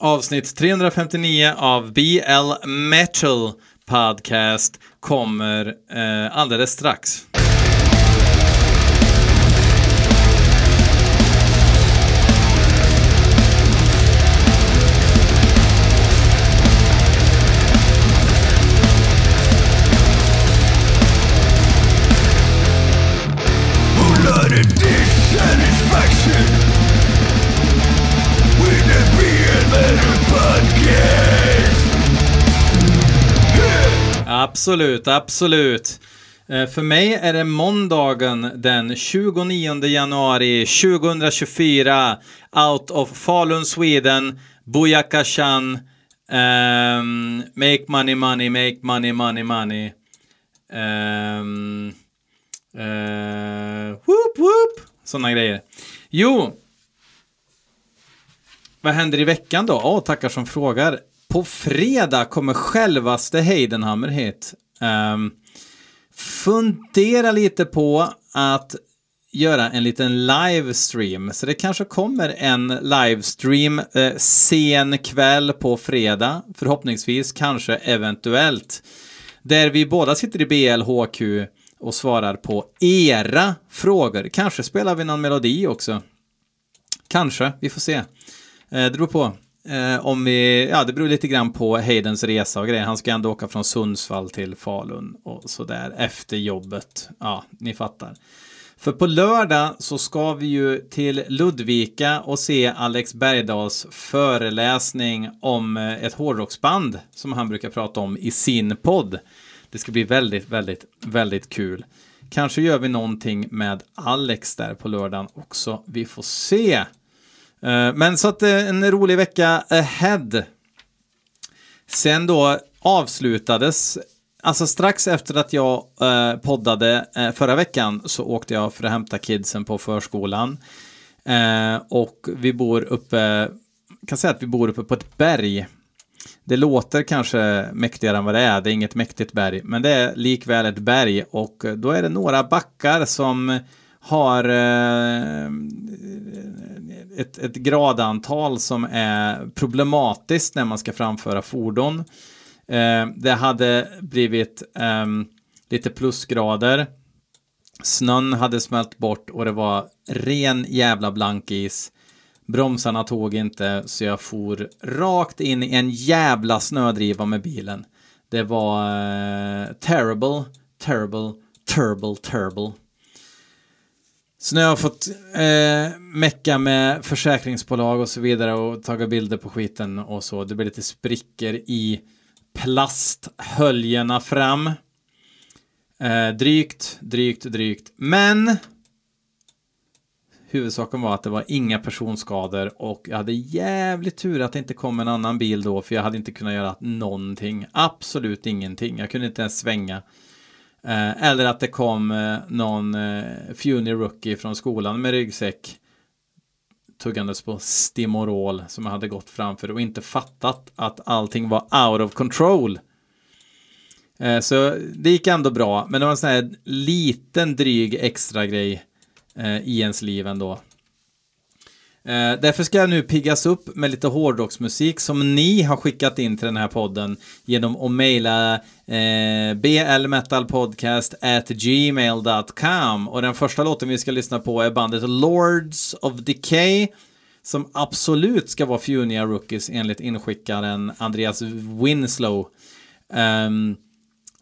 Avsnitt 359 av BL Metal Podcast kommer eh, alldeles strax. Absolut, absolut. Eh, för mig är det måndagen den 29 januari 2024. Out of Falun, Sweden. Bojakashan. Um, ehm, make money, money, make money, money, money. Um, uh, whoop, whoop. Sådana grejer. Jo. Vad händer i veckan då? Åh, tackar som frågar. På fredag kommer självaste Heidenhammer hit. Um, fundera lite på att göra en liten livestream. Så det kanske kommer en livestream eh, sen kväll på fredag. Förhoppningsvis, kanske eventuellt. Där vi båda sitter i BLHQ och svarar på era frågor. Kanske spelar vi någon melodi också. Kanske, vi får se. Eh, det beror på. Eh, om vi, ja, det beror lite grann på Haydens resa och grejer. Han ska ändå åka från Sundsvall till Falun och sådär efter jobbet. Ja, ni fattar. För på lördag så ska vi ju till Ludvika och se Alex Bergdahls föreläsning om eh, ett hårdrocksband som han brukar prata om i sin podd. Det ska bli väldigt, väldigt, väldigt kul. Kanske gör vi någonting med Alex där på lördagen också. Vi får se. Eh, men så att eh, en rolig vecka ahead. Sen då avslutades, alltså strax efter att jag eh, poddade förra veckan så åkte jag för att hämta kidsen på förskolan. Och vi bor uppe, kan säga att vi bor uppe på ett berg. Det låter kanske mäktigare än vad det är, det är inget mäktigt berg, men det är likväl ett berg och då är det några backar som har eh, ett, ett gradantal som är problematiskt när man ska framföra fordon. Eh, det hade blivit eh, lite plusgrader. Snön hade smält bort och det var ren jävla blankis. Bromsarna tog inte så jag for rakt in i en jävla snödriva med bilen. Det var eh, terrible, terrible, terrible, terrible. Så nu har jag fått eh, mecka med försäkringsbolag och så vidare och tagit bilder på skiten och så. Det blir lite sprickor i plasthöljena fram. Eh, drygt, drygt, drygt. Men huvudsaken var att det var inga personskador och jag hade jävligt tur att det inte kom en annan bil då för jag hade inte kunnat göra någonting. Absolut ingenting. Jag kunde inte ens svänga. Eh, eller att det kom eh, någon eh, Funy Rookie från skolan med ryggsäck tuggandes på Stimorol som hade gått framför och inte fattat att allting var out of control. Eh, så det gick ändå bra, men det var en sån här liten dryg extra grej eh, i ens liv ändå. Eh, därför ska jag nu piggas upp med lite hårdrocksmusik som ni har skickat in till den här podden genom att mejla eh, blmetalpodcast@gmail.com och den första låten vi ska lyssna på är bandet Lords of Decay som absolut ska vara Funia Rookies enligt inskickaren Andreas Winslow. Um,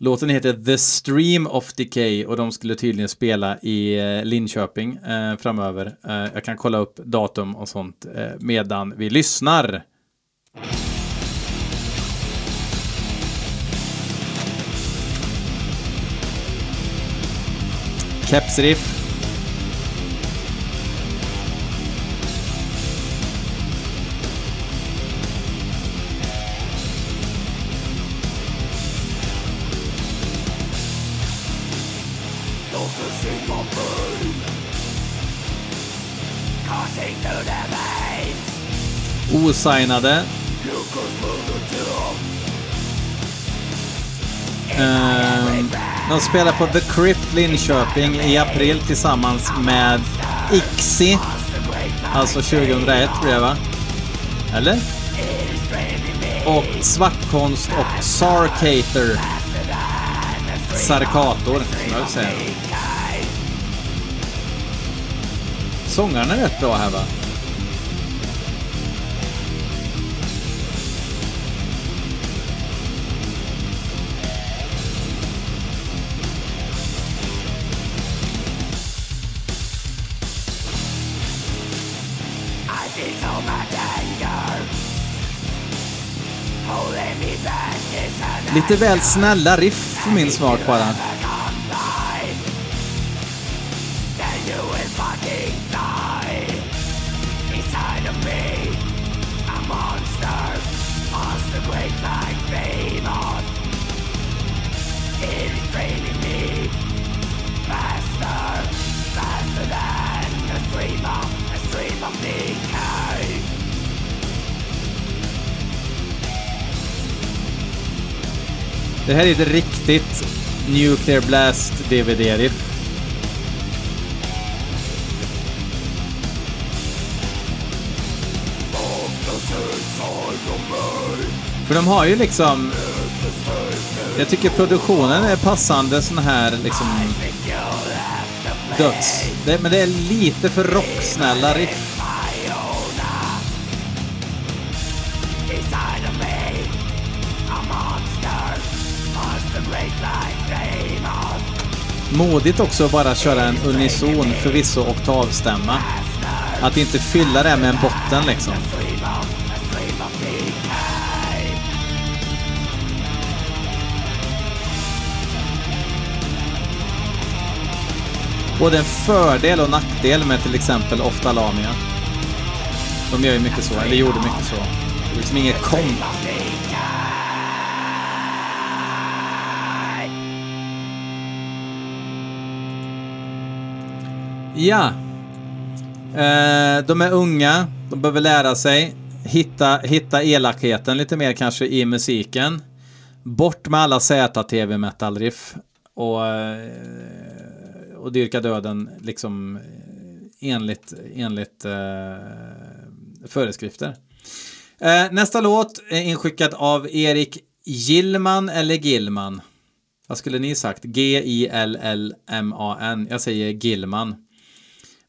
Låten heter The Stream of Decay och de skulle tydligen spela i eh, Linköping eh, framöver. Eh, jag kan kolla upp datum och sånt eh, medan vi lyssnar. Snap Safe. O Usainade. Ehm, de spelar på The Crypt Linköping i april tillsammans med Ixi. Alltså 2001 tror jag va? Eller? och Svartkonst och Sarkater Sarkator, som jag vill säga. Sångaren är rätt bra här va? Lite väl snälla riff för min smak bara. Det här är ett riktigt Nuclear Blast DVD-riff. För de har ju liksom... Jag tycker produktionen är passande sån här liksom... Döds... Det, men det är lite för rocksnälla riff. Modigt också att bara köra en unison, förvisso oktavstämma. Att inte fylla det med en botten liksom. Både en fördel och nackdel med till exempel Oftalamia. De gör ju mycket så, eller gjorde mycket så. Det är liksom inget komp. Ja. Eh, de är unga, de behöver lära sig. Hitta, hitta elakheten lite mer kanske i musiken. Bort med alla Z-TV metal-riff. Och, eh, och dyrka döden liksom eh, enligt, enligt eh, föreskrifter. Eh, nästa låt är inskickad av Erik Gillman eller Gillman. Vad skulle ni sagt? G-I-L-L-M-A-N. Jag säger Gillman.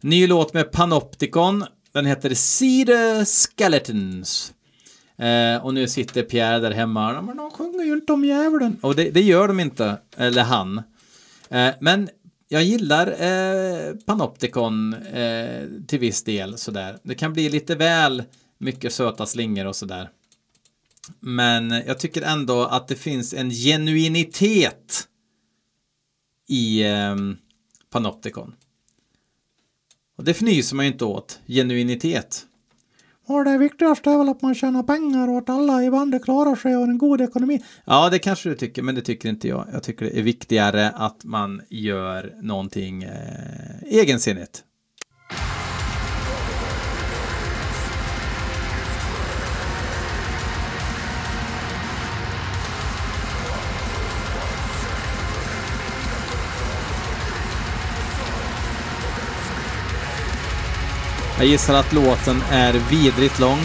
Ny låt med Panopticon. Den heter Cedar Skeletons. Eh, och nu sitter Pierre där hemma. Men de sjunger ju inte om djävulen. Och det, det gör de inte. Eller han. Eh, men jag gillar eh, Panopticon eh, till viss del sådär. Det kan bli lite väl mycket söta slingor och sådär. Men jag tycker ändå att det finns en genuinitet i eh, Panopticon. Och det fnyser man ju inte åt, genuinitet. Och det viktigaste är väl att man tjänar pengar och att alla i bandet klarar sig och har en god ekonomi. Ja, det kanske du tycker, men det tycker inte jag. Jag tycker det är viktigare att man gör någonting eh, egensinnigt. Jag gissar att låten är vidrigt lång.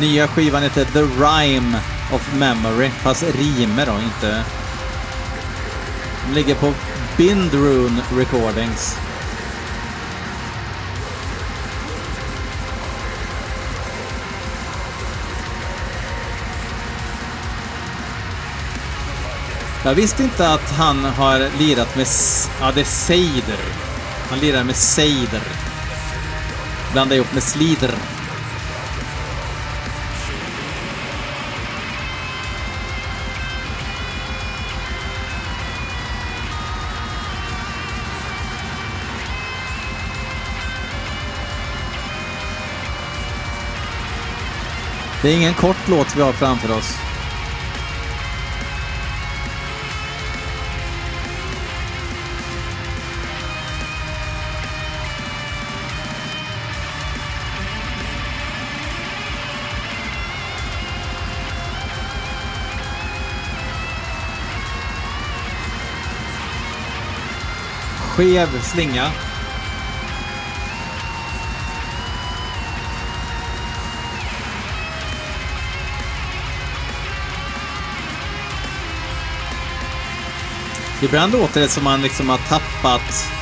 Nya skivan heter The Rhyme of Memory, fast rimer då, inte... Den ligger på Bindrune Recordings. Jag visste inte att han har lirat med... Ja, det är Seider. Han lirar med Seider. Blandar ihop med Slider. Det är ingen kort låt vi har framför oss. skev slinga. Ibland låter det som man liksom har tappat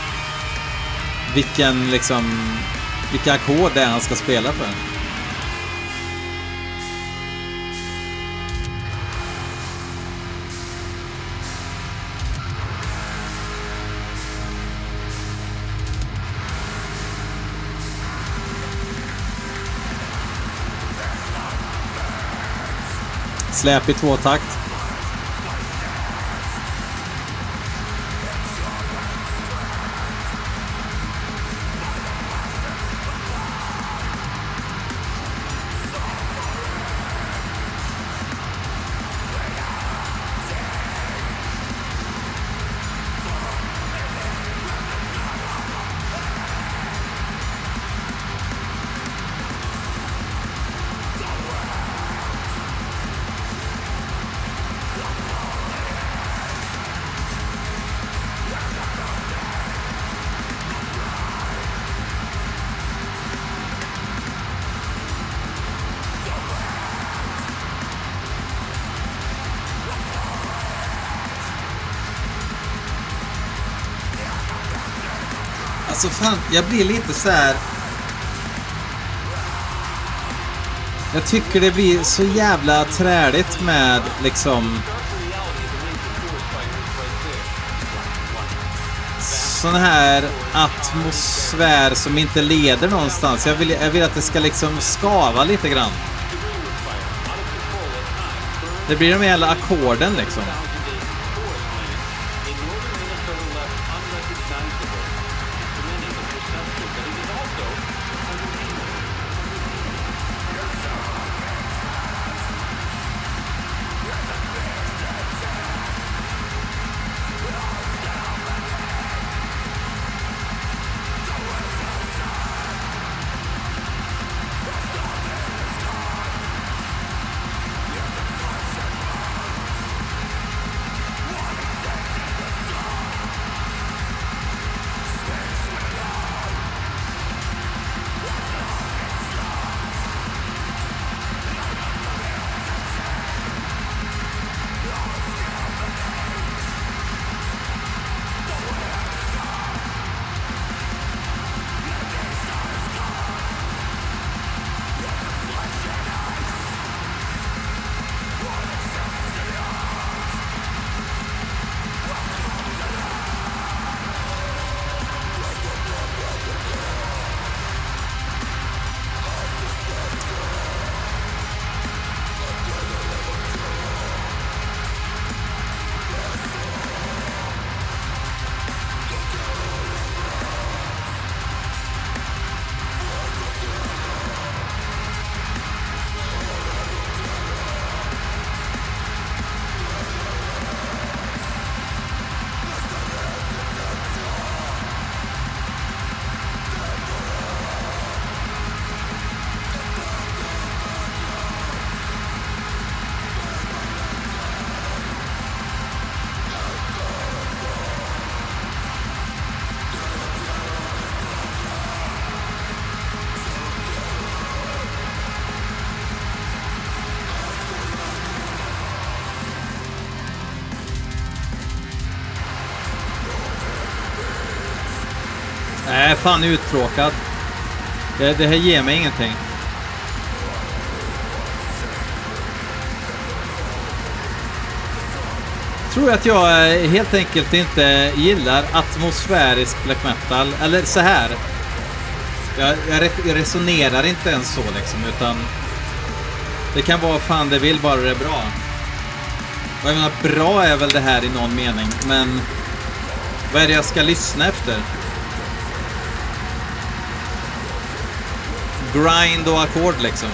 vilken, liksom, vilka ackord det är han ska spela för. Släp i tvåtakt. Alltså fan, jag blir lite så här. Jag tycker det blir så jävla träligt med liksom sån här atmosfär som inte leder någonstans. Jag vill, jag vill att det ska liksom skava lite grann. Det blir de jävla ackorden liksom. Fan uttråkad. Det, det här ger mig ingenting. Tror att jag eh, helt enkelt inte gillar atmosfärisk black metal. Eller så här. Jag, jag resonerar inte ens så liksom, utan det kan vara fan det vill bara det är bra. Och jag menar, bra är väl det här i någon mening, men vad är det jag ska lyssna efter? Grind och ackord liksom.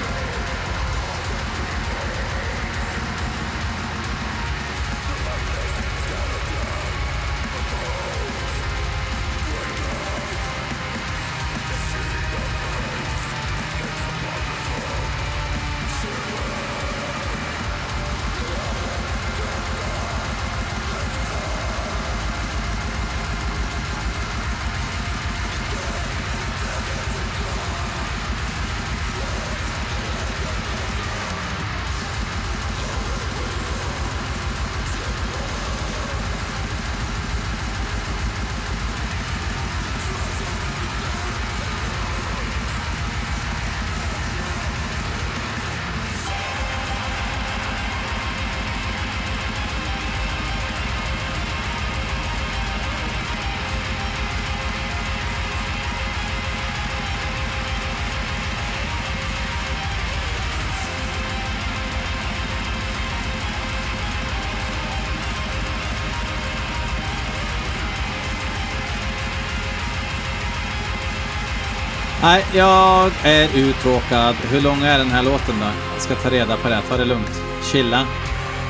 Nej, jag är uttråkad. Hur lång är den här låten då? Jag ska ta reda på det. Ta det lugnt. Chilla.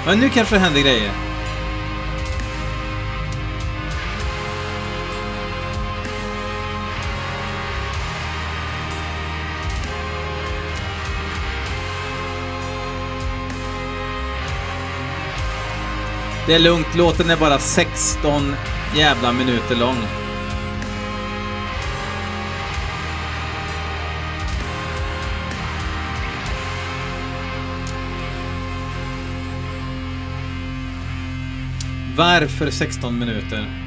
Men nu kanske det händer grejer. Det är lugnt, låten är bara 16 jävla minuter lång. Varför 16 minuter?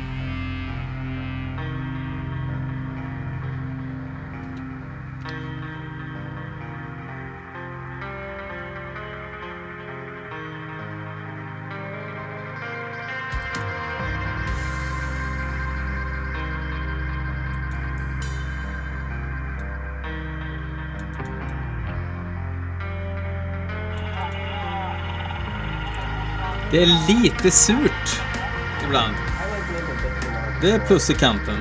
Det är lite surt ibland. Det är plus i kanten.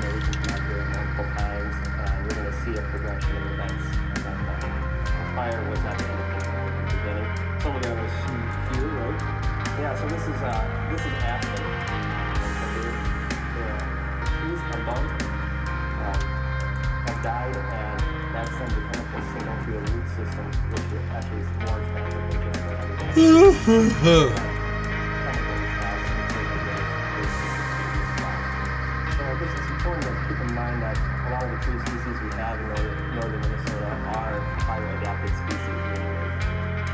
That lot of the tree species we have in northern, Minnesota are highly adapted species, meaning they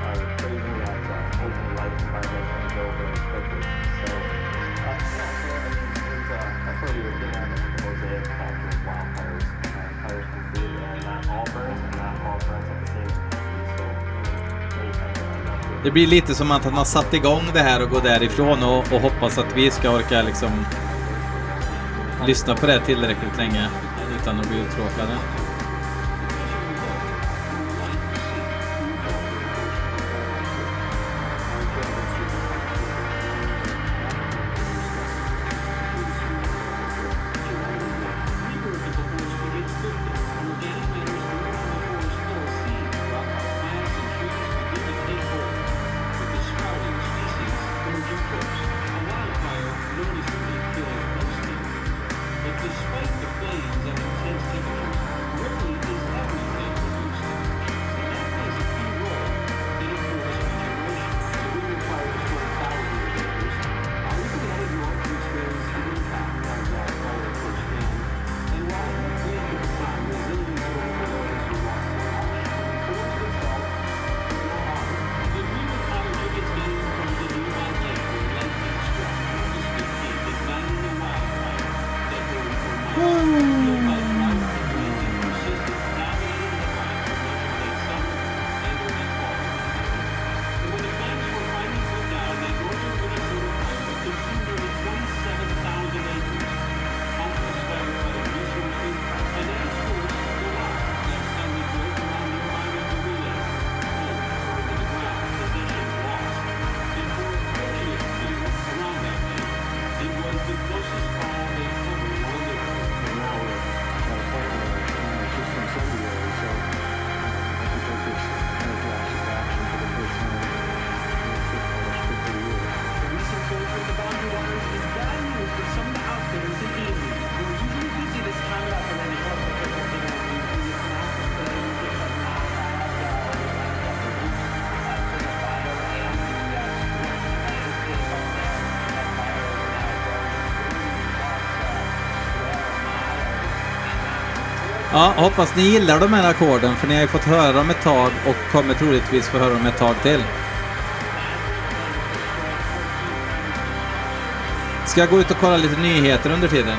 are craving that uh, open life environment and go very quickly. So, uh, yeah, so I mean, there's, uh, that's where we were at the mosaic factor of wildfires. Uh, fires come through and not all burns and not all burns at the same time. So, Det blir lite som att han har satt igång det här och går därifrån och, och hoppas att vi ska orka liksom lyssna på det tillräckligt länge utan att bli uttråkade. Ja, hoppas ni gillar de här ackorden för ni har ju fått höra dem ett tag och kommer troligtvis få höra dem ett tag till. Ska jag gå ut och kolla lite nyheter under tiden?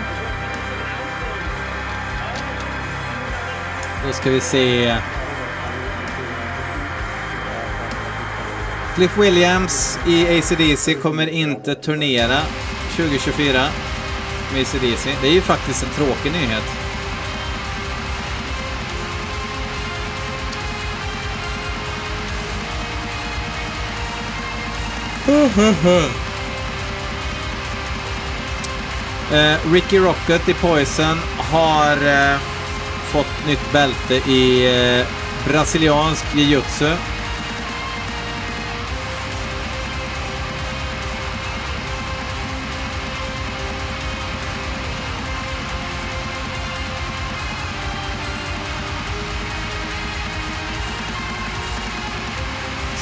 Då ska vi se. Cliff Williams i ACDC kommer inte turnera 2024 med ACDC. Det är ju faktiskt en tråkig nyhet. Eh, Ricky Rocket i Poison har eh, fått nytt bälte i eh, brasiliansk jiu-jitsu.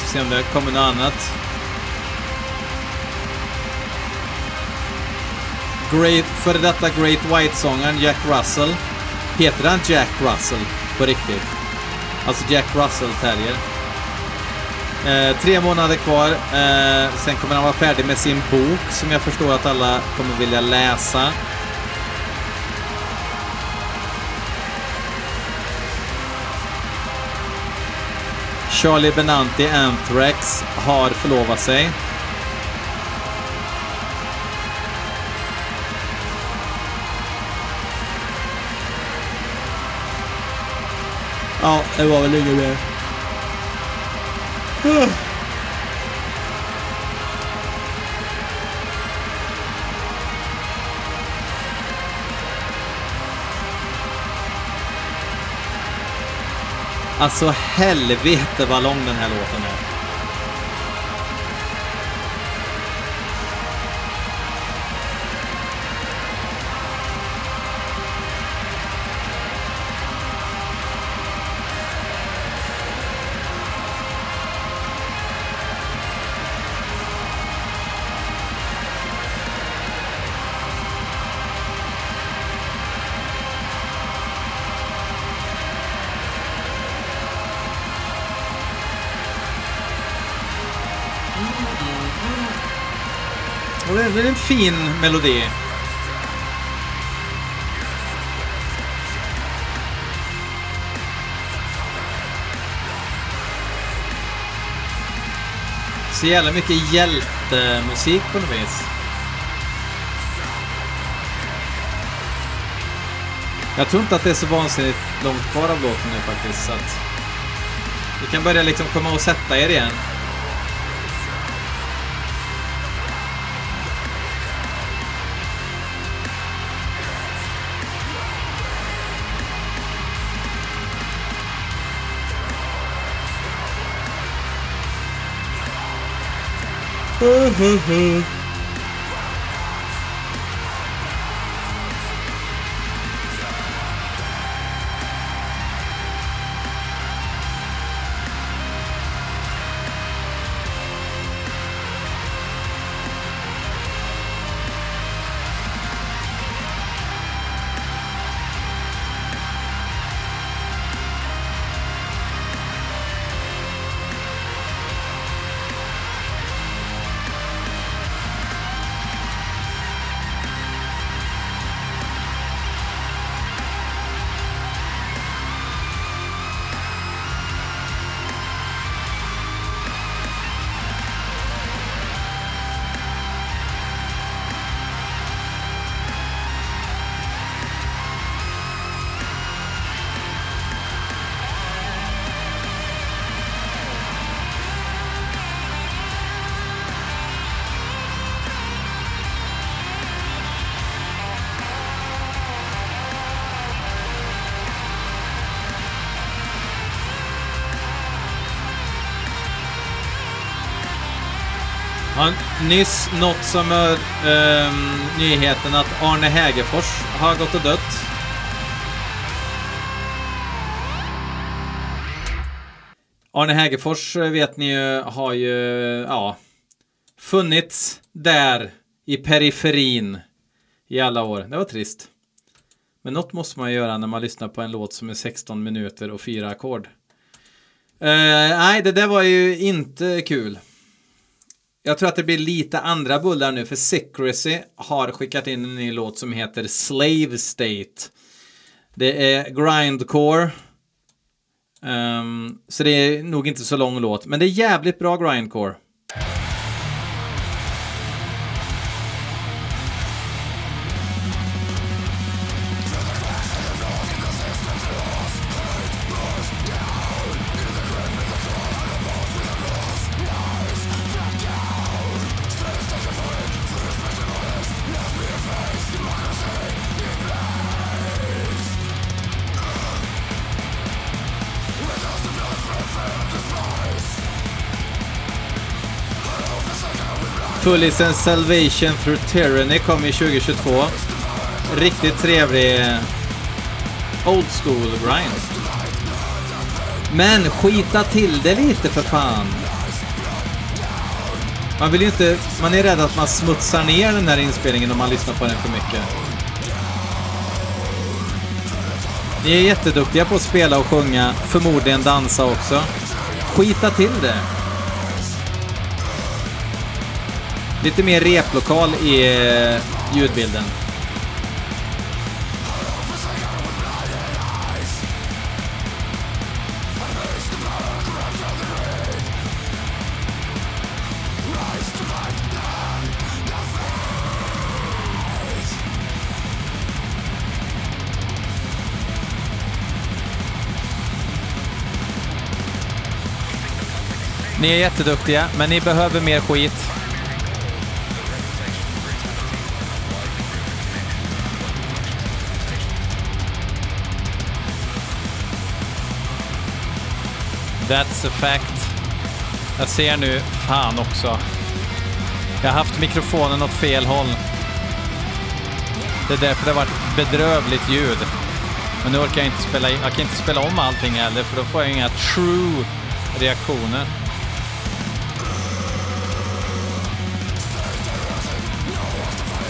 Se om det kommer något annat. Great, före detta Great White-sångaren Jack Russell. Heter han Jack Russell på riktigt? Alltså Jack Russell Terrier. Eh, tre månader kvar. Eh, sen kommer han vara färdig med sin bok som jag förstår att alla kommer vilja läsa. Charlie Benanti Anthrax har förlovat sig. Ja, det var väl inget mer. Alltså helvete vad lång den här låten är. Det är en fin melodi. Så jävla mycket hjältemusik på något vis. Jag tror inte att det är så vansinnigt långt kvar av låten nu faktiskt. Så att ni kan börja liksom komma och sätta er igen. Ja, nyss något som är ehm, nyheten att Arne Hägerfors har gått och dött. Arne Hägerfors eh, vet ni ju har ju, ja, funnits där i periferin i alla år. Det var trist. Men något måste man göra när man lyssnar på en låt som är 16 minuter och fyra ackord. Eh, nej, det där var ju inte kul. Jag tror att det blir lite andra bullar nu för Secrecy har skickat in en ny låt som heter Slave State. Det är grindcore. Um, så det är nog inte så lång låt, men det är jävligt bra grindcore. Fullisen Salvation Through Tyranny kom i 2022. Riktigt trevlig old school grind. Men skita till det lite för fan. Man vill ju inte... Man är rädd att man smutsar ner den här inspelningen om man lyssnar på den för mycket. Ni är jätteduktiga på att spela och sjunga, förmodligen dansa också. Skita till det. Lite mer replokal i eh, ljudbilden. Ni är jätteduktiga, men ni behöver mer skit. That's a fact. Jag ser nu, fan också. Jag har haft mikrofonen åt fel håll. Det är därför det har varit bedrövligt ljud. Men nu orkar jag inte spela in. Jag kan inte spela om allting heller för då får jag inga true reaktioner.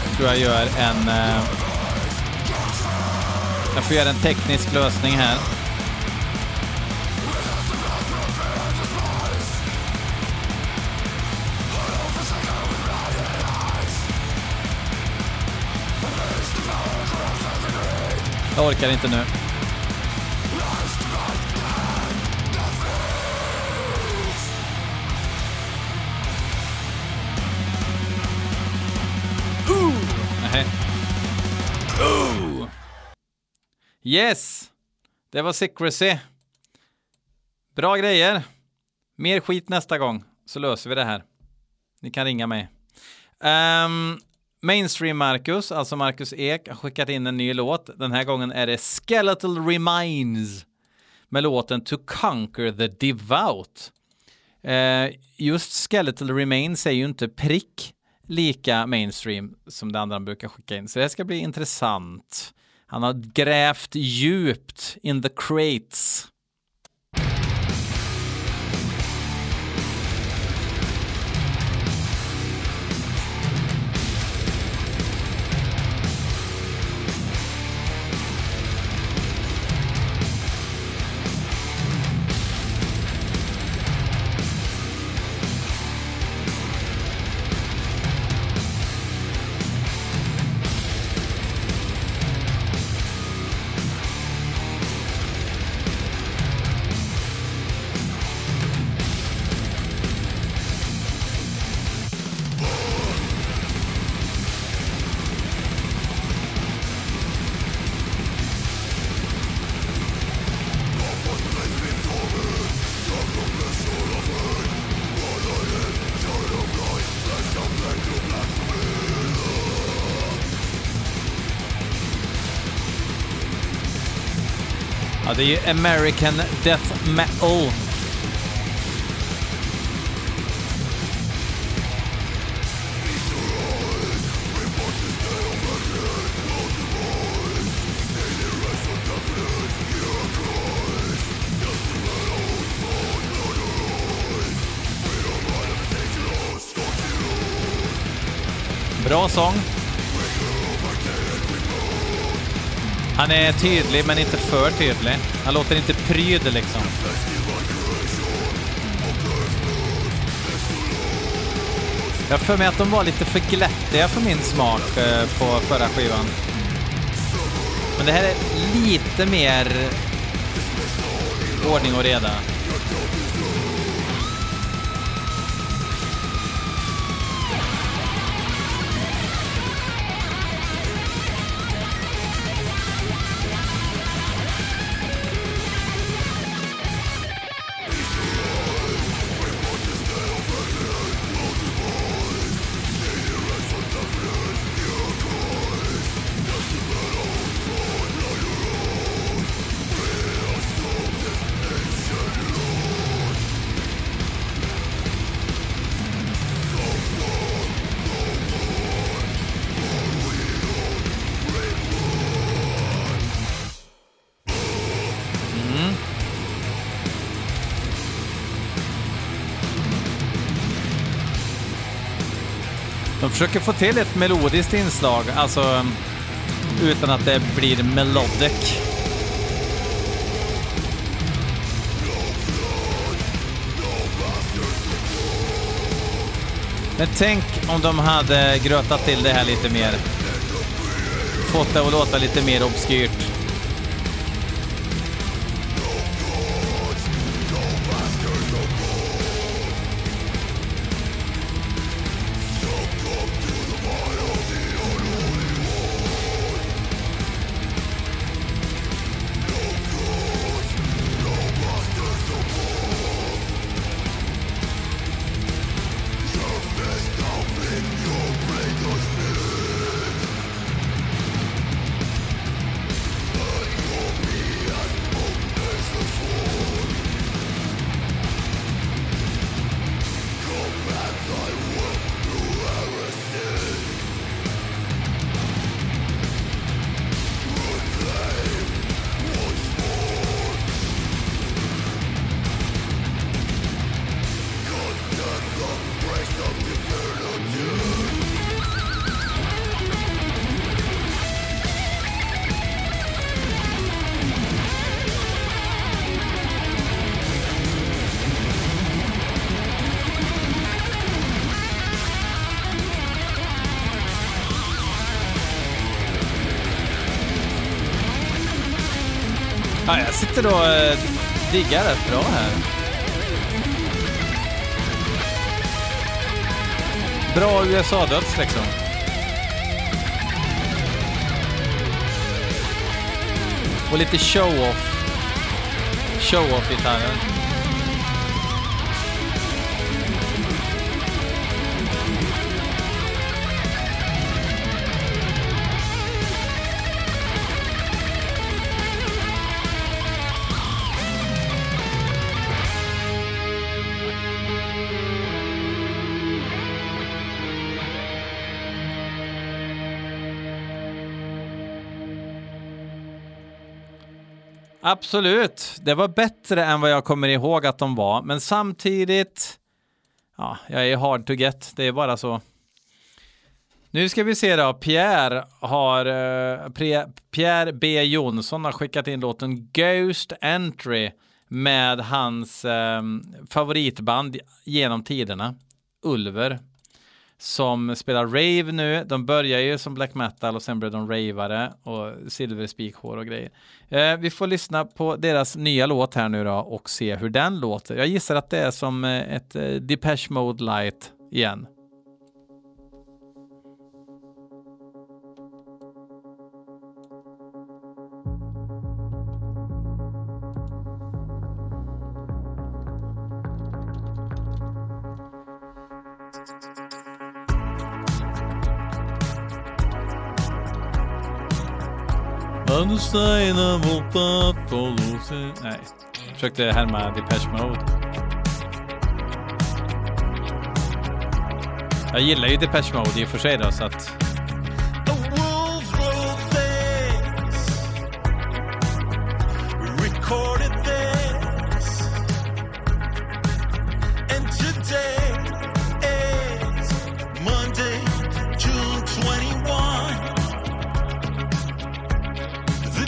Jag tror jag gör en... Eh, jag får göra en teknisk lösning här. Jag orkar inte nu. Nej. Yes! Det var Secrecy. Bra grejer. Mer skit nästa gång, så löser vi det här. Ni kan ringa mig. Um, Mainstream Marcus, alltså Marcus Ek, har skickat in en ny låt. Den här gången är det Skeletal Reminds med låten To Conquer the Devout. Eh, just Skeletal Remains är ju inte prick lika mainstream som det andra han brukar skicka in. Så det ska bli intressant. Han har grävt djupt in the crates. Det är ju American Death Metal. Bra sång. Han är tydlig, men inte för tydlig. Han låter inte pryd liksom. Jag har för mig att de var lite för glättiga för min smak eh, på förra skivan. Men det här är lite mer ordning och reda. Försöker få till ett melodiskt inslag, alltså utan att det blir melodic. Men tänk om de hade grötat till det här lite mer. Fått det att låta lite mer obskyrt. Sitter och eh, diggar rätt bra här. Bra USA-döds liksom. Och lite show-off. Show-off-gitarren. Absolut, det var bättre än vad jag kommer ihåg att de var, men samtidigt, ja, jag är hard to get, det är bara så. Nu ska vi se då, Pierre har, eh, Pierre B. Jonsson har skickat in låten Ghost Entry med hans eh, favoritband genom tiderna, Ulver som spelar rave nu. De börjar ju som black metal och sen blev de ravare och silverspikhår och grejer. Eh, vi får lyssna på deras nya låt här nu då och se hur den låter. Jag gissar att det är som eh, ett eh, Depeche Mode light igen. Nej, jag försökte härma Depeche Mode. Jag gillar ju Depeche Mode i och för sig då, så att...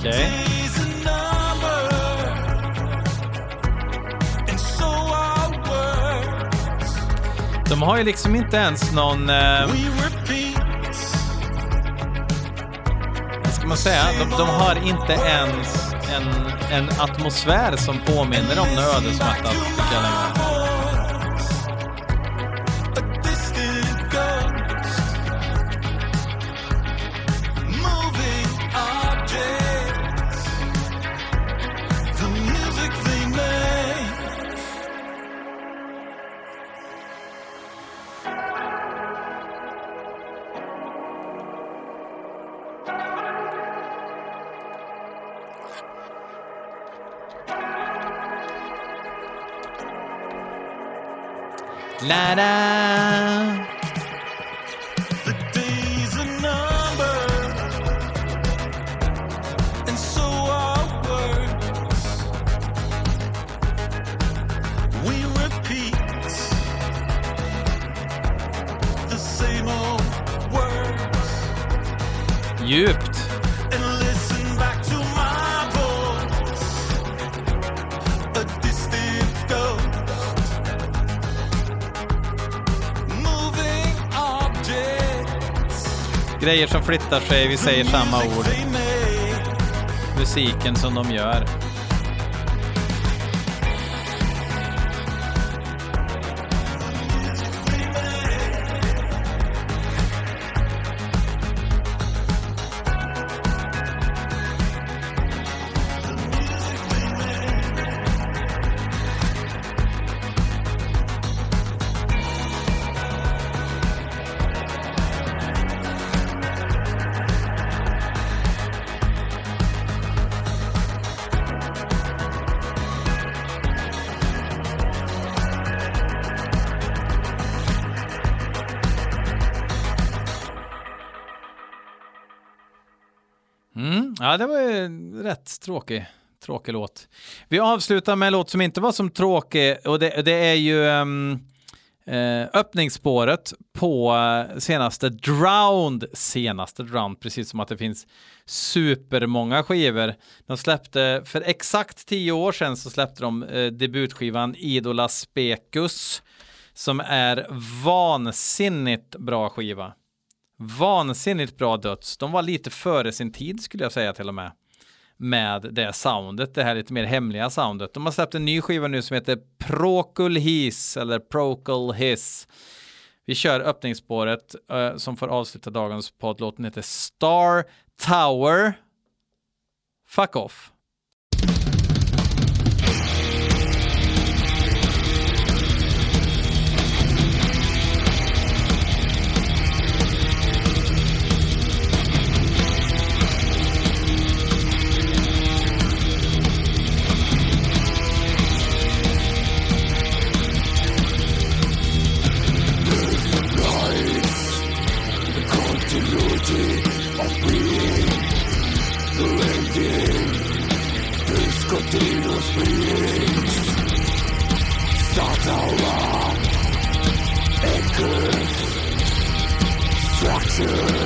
words. De har ju liksom inte ens någon... Eh, vad ska man säga? De, de har inte ens en, en atmosfär som påminner om något ödesmättat, tycker jag längre. Grejer som flyttar sig, vi säger samma ord. Musiken som de gör. Tråkig, tråkig låt. Vi avslutar med en låt som inte var som tråkig och det, det är ju um, eh, öppningsspåret på eh, senaste Drowned, senaste Drowned, precis som att det finns supermånga skivor. De släppte, för exakt tio år sedan så släppte de eh, debutskivan Idola Specus som är vansinnigt bra skiva. Vansinnigt bra döds. De var lite före sin tid skulle jag säga till och med. Med det soundet, det här lite mer hemliga soundet. De har släppt en ny skiva nu som heter Procul His eller Procul His. Vi kör öppningsspåret uh, som får avsluta dagens podd. Låten heter Star Tower. Fuck off. Show.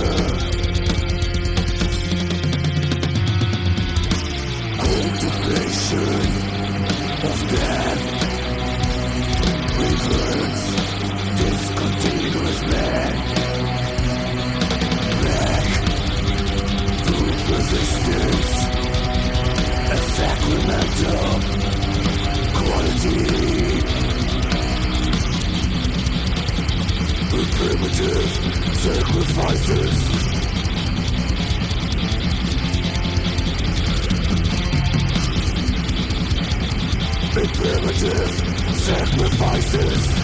sacrifices. Imperative sacrifices.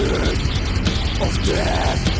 of death.